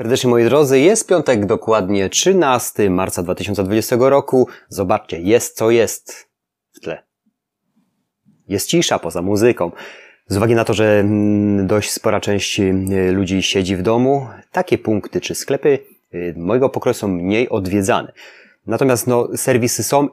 Serdecznie moi drodzy, jest piątek dokładnie 13 marca 2020 roku. Zobaczcie, jest co jest w tle. Jest cisza poza muzyką. Z uwagi na to, że mm, dość spora część y, ludzi siedzi w domu, takie punkty czy sklepy y, mojego pokroju są mniej odwiedzane. Natomiast no, serwisy są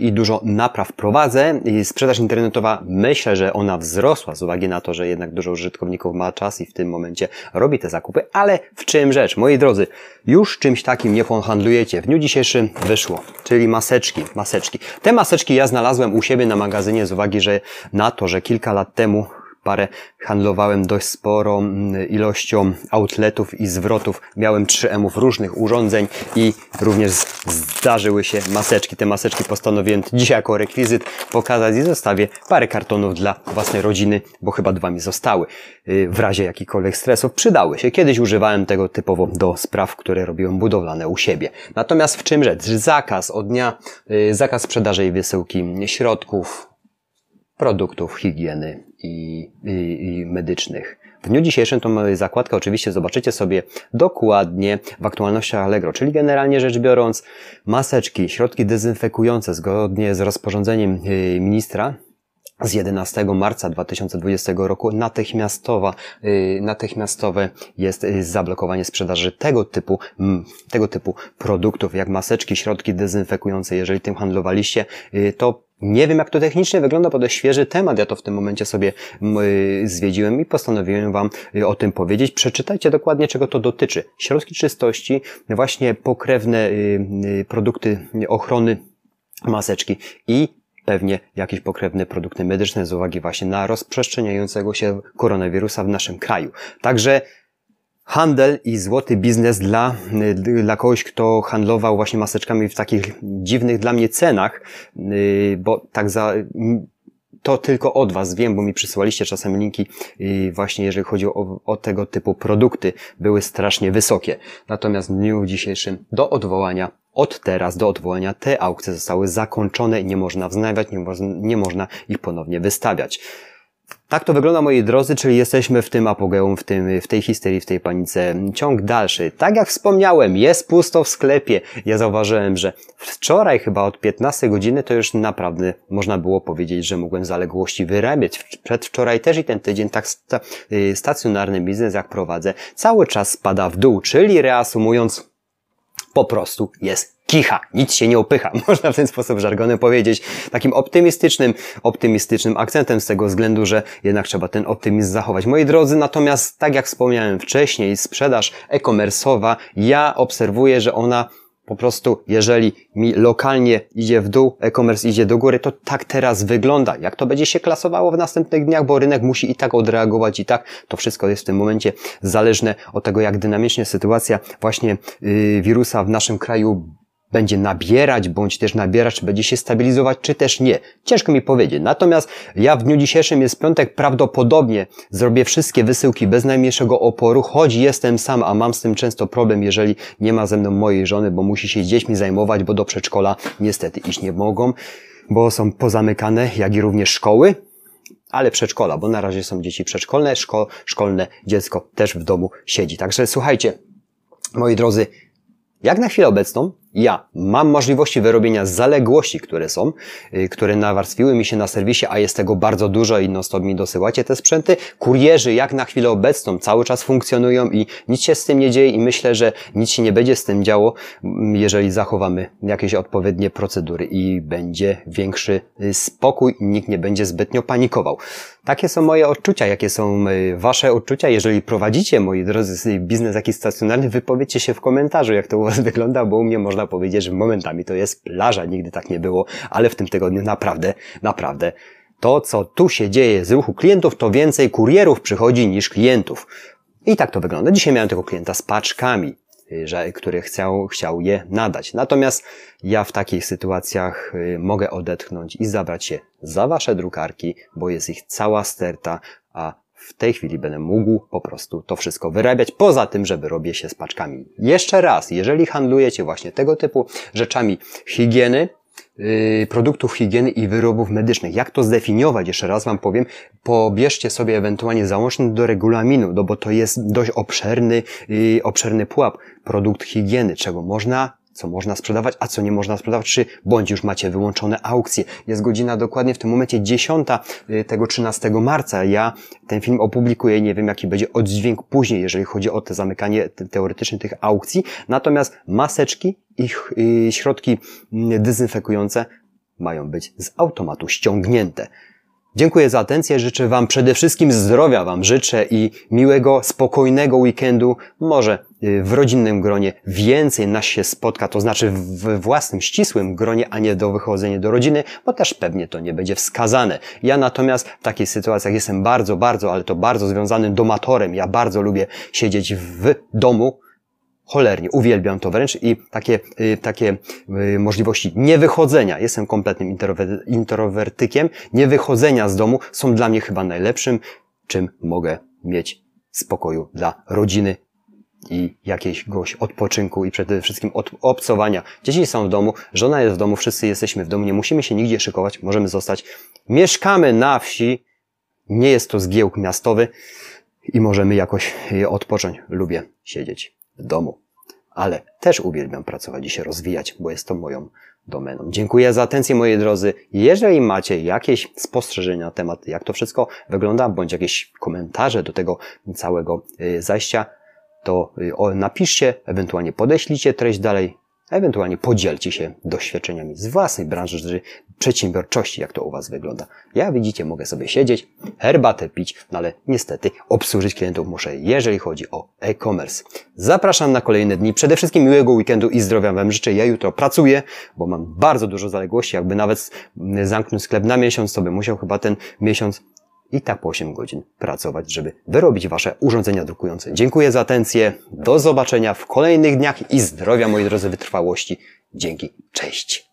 i dużo napraw prowadzę. I sprzedaż internetowa myślę, że ona wzrosła z uwagi na to, że jednak dużo użytkowników ma czas i w tym momencie robi te zakupy. Ale w czym rzecz? Moi drodzy, już czymś takim nie handlujecie. W dniu dzisiejszym wyszło, czyli maseczki, maseczki. Te maseczki ja znalazłem u siebie na magazynie z uwagi, że na to, że kilka lat temu parę handlowałem dość sporą mm, ilością outletów i zwrotów. Miałem 3M różnych urządzeń i również zdarzyły się maseczki. Te maseczki postanowiłem dzisiaj jako rekwizyt pokazać i zostawię parę kartonów dla własnej rodziny, bo chyba dwa mi zostały. Y, w razie jakichkolwiek stresów przydały się. Kiedyś używałem tego typowo do spraw, które robiłem budowlane u siebie. Natomiast w czym rzecz? Zakaz od dnia, y, zakaz sprzedaży i wysyłki środków, produktów higieny i, i, i medycznych. W dniu dzisiejszym tą zakładkę oczywiście zobaczycie sobie dokładnie w aktualnościach Allegro, czyli generalnie rzecz biorąc maseczki, środki dezynfekujące zgodnie z rozporządzeniem y, ministra z 11 marca 2020 roku natychmiastowa, y, natychmiastowe jest y, zablokowanie sprzedaży tego typu, tego typu produktów, jak maseczki, środki dezynfekujące. Jeżeli tym handlowaliście, to nie wiem, jak to technicznie wygląda, bo to świeży temat. Ja to w tym momencie sobie zwiedziłem i postanowiłem Wam y, o tym powiedzieć. Przeczytajcie dokładnie, czego to dotyczy. Środki czystości, właśnie pokrewne y, y, produkty ochrony maseczki i pewnie jakieś pokrewne produkty medyczne z uwagi właśnie na rozprzestrzeniającego się koronawirusa w naszym kraju. Także handel i złoty biznes dla, dla kogoś, kto handlował właśnie maseczkami w takich dziwnych dla mnie cenach, y, bo tak za, to tylko od Was wiem, bo mi przysyłaliście czasem linki właśnie jeżeli chodzi o, o tego typu produkty, były strasznie wysokie. Natomiast w dniu dzisiejszym do odwołania od teraz do odwołania te aukcje zostały zakończone i nie można wznawiać, nie, mo nie można ich ponownie wystawiać. Tak to wygląda, moi drodzy, czyli jesteśmy w tym apogeum, w, tym, w tej histerii, w tej panice. Ciąg dalszy. Tak jak wspomniałem, jest pusto w sklepie. Ja zauważyłem, że wczoraj chyba od 15 godziny to już naprawdę można było powiedzieć, że mogłem zaległości wyrabiać. Przedwczoraj też i ten tydzień tak y, stacjonarny biznes jak prowadzę cały czas spada w dół, czyli reasumując po prostu jest kicha, nic się nie opycha, można w ten sposób żargonem powiedzieć, takim optymistycznym, optymistycznym akcentem z tego względu, że jednak trzeba ten optymizm zachować. Moi drodzy, natomiast tak jak wspomniałem wcześniej, sprzedaż e-commerce'owa, ja obserwuję, że ona po prostu, jeżeli mi lokalnie idzie w dół, e-commerce idzie do góry, to tak teraz wygląda. Jak to będzie się klasowało w następnych dniach, bo rynek musi i tak odreagować i tak. To wszystko jest w tym momencie zależne od tego, jak dynamicznie sytuacja właśnie yy, wirusa w naszym kraju będzie nabierać, bądź też nabierać, czy będzie się stabilizować, czy też nie. Ciężko mi powiedzieć. Natomiast ja w dniu dzisiejszym jest piątek, prawdopodobnie zrobię wszystkie wysyłki bez najmniejszego oporu, choć jestem sam, a mam z tym często problem, jeżeli nie ma ze mną mojej żony, bo musi się dziećmi zajmować, bo do przedszkola niestety iść nie mogą, bo są pozamykane, jak i również szkoły, ale przedszkola, bo na razie są dzieci przedszkolne, szko szkolne dziecko też w domu siedzi. Także słuchajcie, moi drodzy, jak na chwilę obecną ja mam możliwości wyrobienia zaległości, które są, y, które nawarstwiły mi się na serwisie, a jest tego bardzo dużo i non stop mi dosyłacie te sprzęty. Kurierzy jak na chwilę obecną cały czas funkcjonują i nic się z tym nie dzieje i myślę, że nic się nie będzie z tym działo, mm, jeżeli zachowamy jakieś odpowiednie procedury i będzie większy y, spokój i nikt nie będzie zbytnio panikował. Takie są moje odczucia, jakie są y, Wasze odczucia. Jeżeli prowadzicie, moi drodzy, biznes jakiś stacjonarny, wypowiedzcie się w komentarzu, jak to u Was wygląda, bo u mnie można powiedzieć, że momentami to jest plaża, nigdy tak nie było, ale w tym tygodniu naprawdę, naprawdę to, co tu się dzieje z ruchu klientów, to więcej kurierów przychodzi niż klientów. I tak to wygląda. Dzisiaj miałem tego klienta z paczkami, y, który chciał, chciał je nadać. Natomiast ja w takich sytuacjach y, mogę odetchnąć i zabrać się za wasze drukarki, bo jest ich cała sterta, a w tej chwili będę mógł po prostu to wszystko wyrabiać, poza tym, żeby robię się z paczkami. Jeszcze raz, jeżeli handlujecie właśnie tego typu rzeczami higieny, yy, produktów higieny i wyrobów medycznych. Jak to zdefiniować? Jeszcze raz Wam powiem. Pobierzcie sobie ewentualnie załącznik do regulaminu, no bo to jest dość obszerny, yy, obszerny pułap. Produkt higieny, czego można co można sprzedawać, a co nie można sprzedawać, czy bądź już macie wyłączone aukcje. Jest godzina dokładnie w tym momencie 10 y, tego 13 marca. Ja ten film opublikuję, nie wiem jaki będzie oddźwięk później, jeżeli chodzi o te zamykanie teoretyczne tych aukcji. Natomiast maseczki i y, środki mm, dezynfekujące mają być z automatu ściągnięte. Dziękuję za atencję, życzę Wam przede wszystkim zdrowia Wam życzę i miłego, spokojnego weekendu. Może y, w rodzinnym gronie więcej nas się spotka, to znaczy w własnym, ścisłym gronie, a nie do wychodzenia do rodziny, bo też pewnie to nie będzie wskazane. Ja natomiast w takich sytuacjach jestem bardzo, bardzo, ale to bardzo związanym domatorem. Ja bardzo lubię siedzieć w domu, cholernie, uwielbiam to wręcz i takie, y, takie y, możliwości niewychodzenia, jestem kompletnym introwertykiem, niewychodzenia z domu są dla mnie chyba najlepszym, czym mogę mieć spokoju dla rodziny i jakiegoś odpoczynku i przede wszystkim od obcowania. Dzieci są w domu, żona jest w domu, wszyscy jesteśmy w domu, nie musimy się nigdzie szykować, możemy zostać. Mieszkamy na wsi, nie jest to zgiełk miastowy i możemy jakoś y, odpocząć. Lubię siedzieć domu. Ale też uwielbiam pracować i się rozwijać, bo jest to moją domeną. Dziękuję za atencję, moi drodzy. Jeżeli macie jakieś spostrzeżenia na temat, jak to wszystko wygląda, bądź jakieś komentarze do tego całego y, zajścia, to y, napiszcie, ewentualnie podeślijcie treść dalej Ewentualnie podzielcie się doświadczeniami z własnej branży przedsiębiorczości, jak to u Was wygląda. Ja widzicie, mogę sobie siedzieć, herbatę pić, no ale niestety obsłużyć klientów muszę, jeżeli chodzi o e-commerce. Zapraszam na kolejne dni. Przede wszystkim miłego weekendu i zdrowia Wam życzę. Ja jutro pracuję, bo mam bardzo dużo zaległości. Jakby nawet zamknąć sklep na miesiąc, to bym musiał chyba ten miesiąc i tak po 8 godzin pracować, żeby wyrobić Wasze urządzenia drukujące. Dziękuję za atencję. Do zobaczenia w kolejnych dniach i zdrowia, moi drodzy, wytrwałości. Dzięki. Cześć.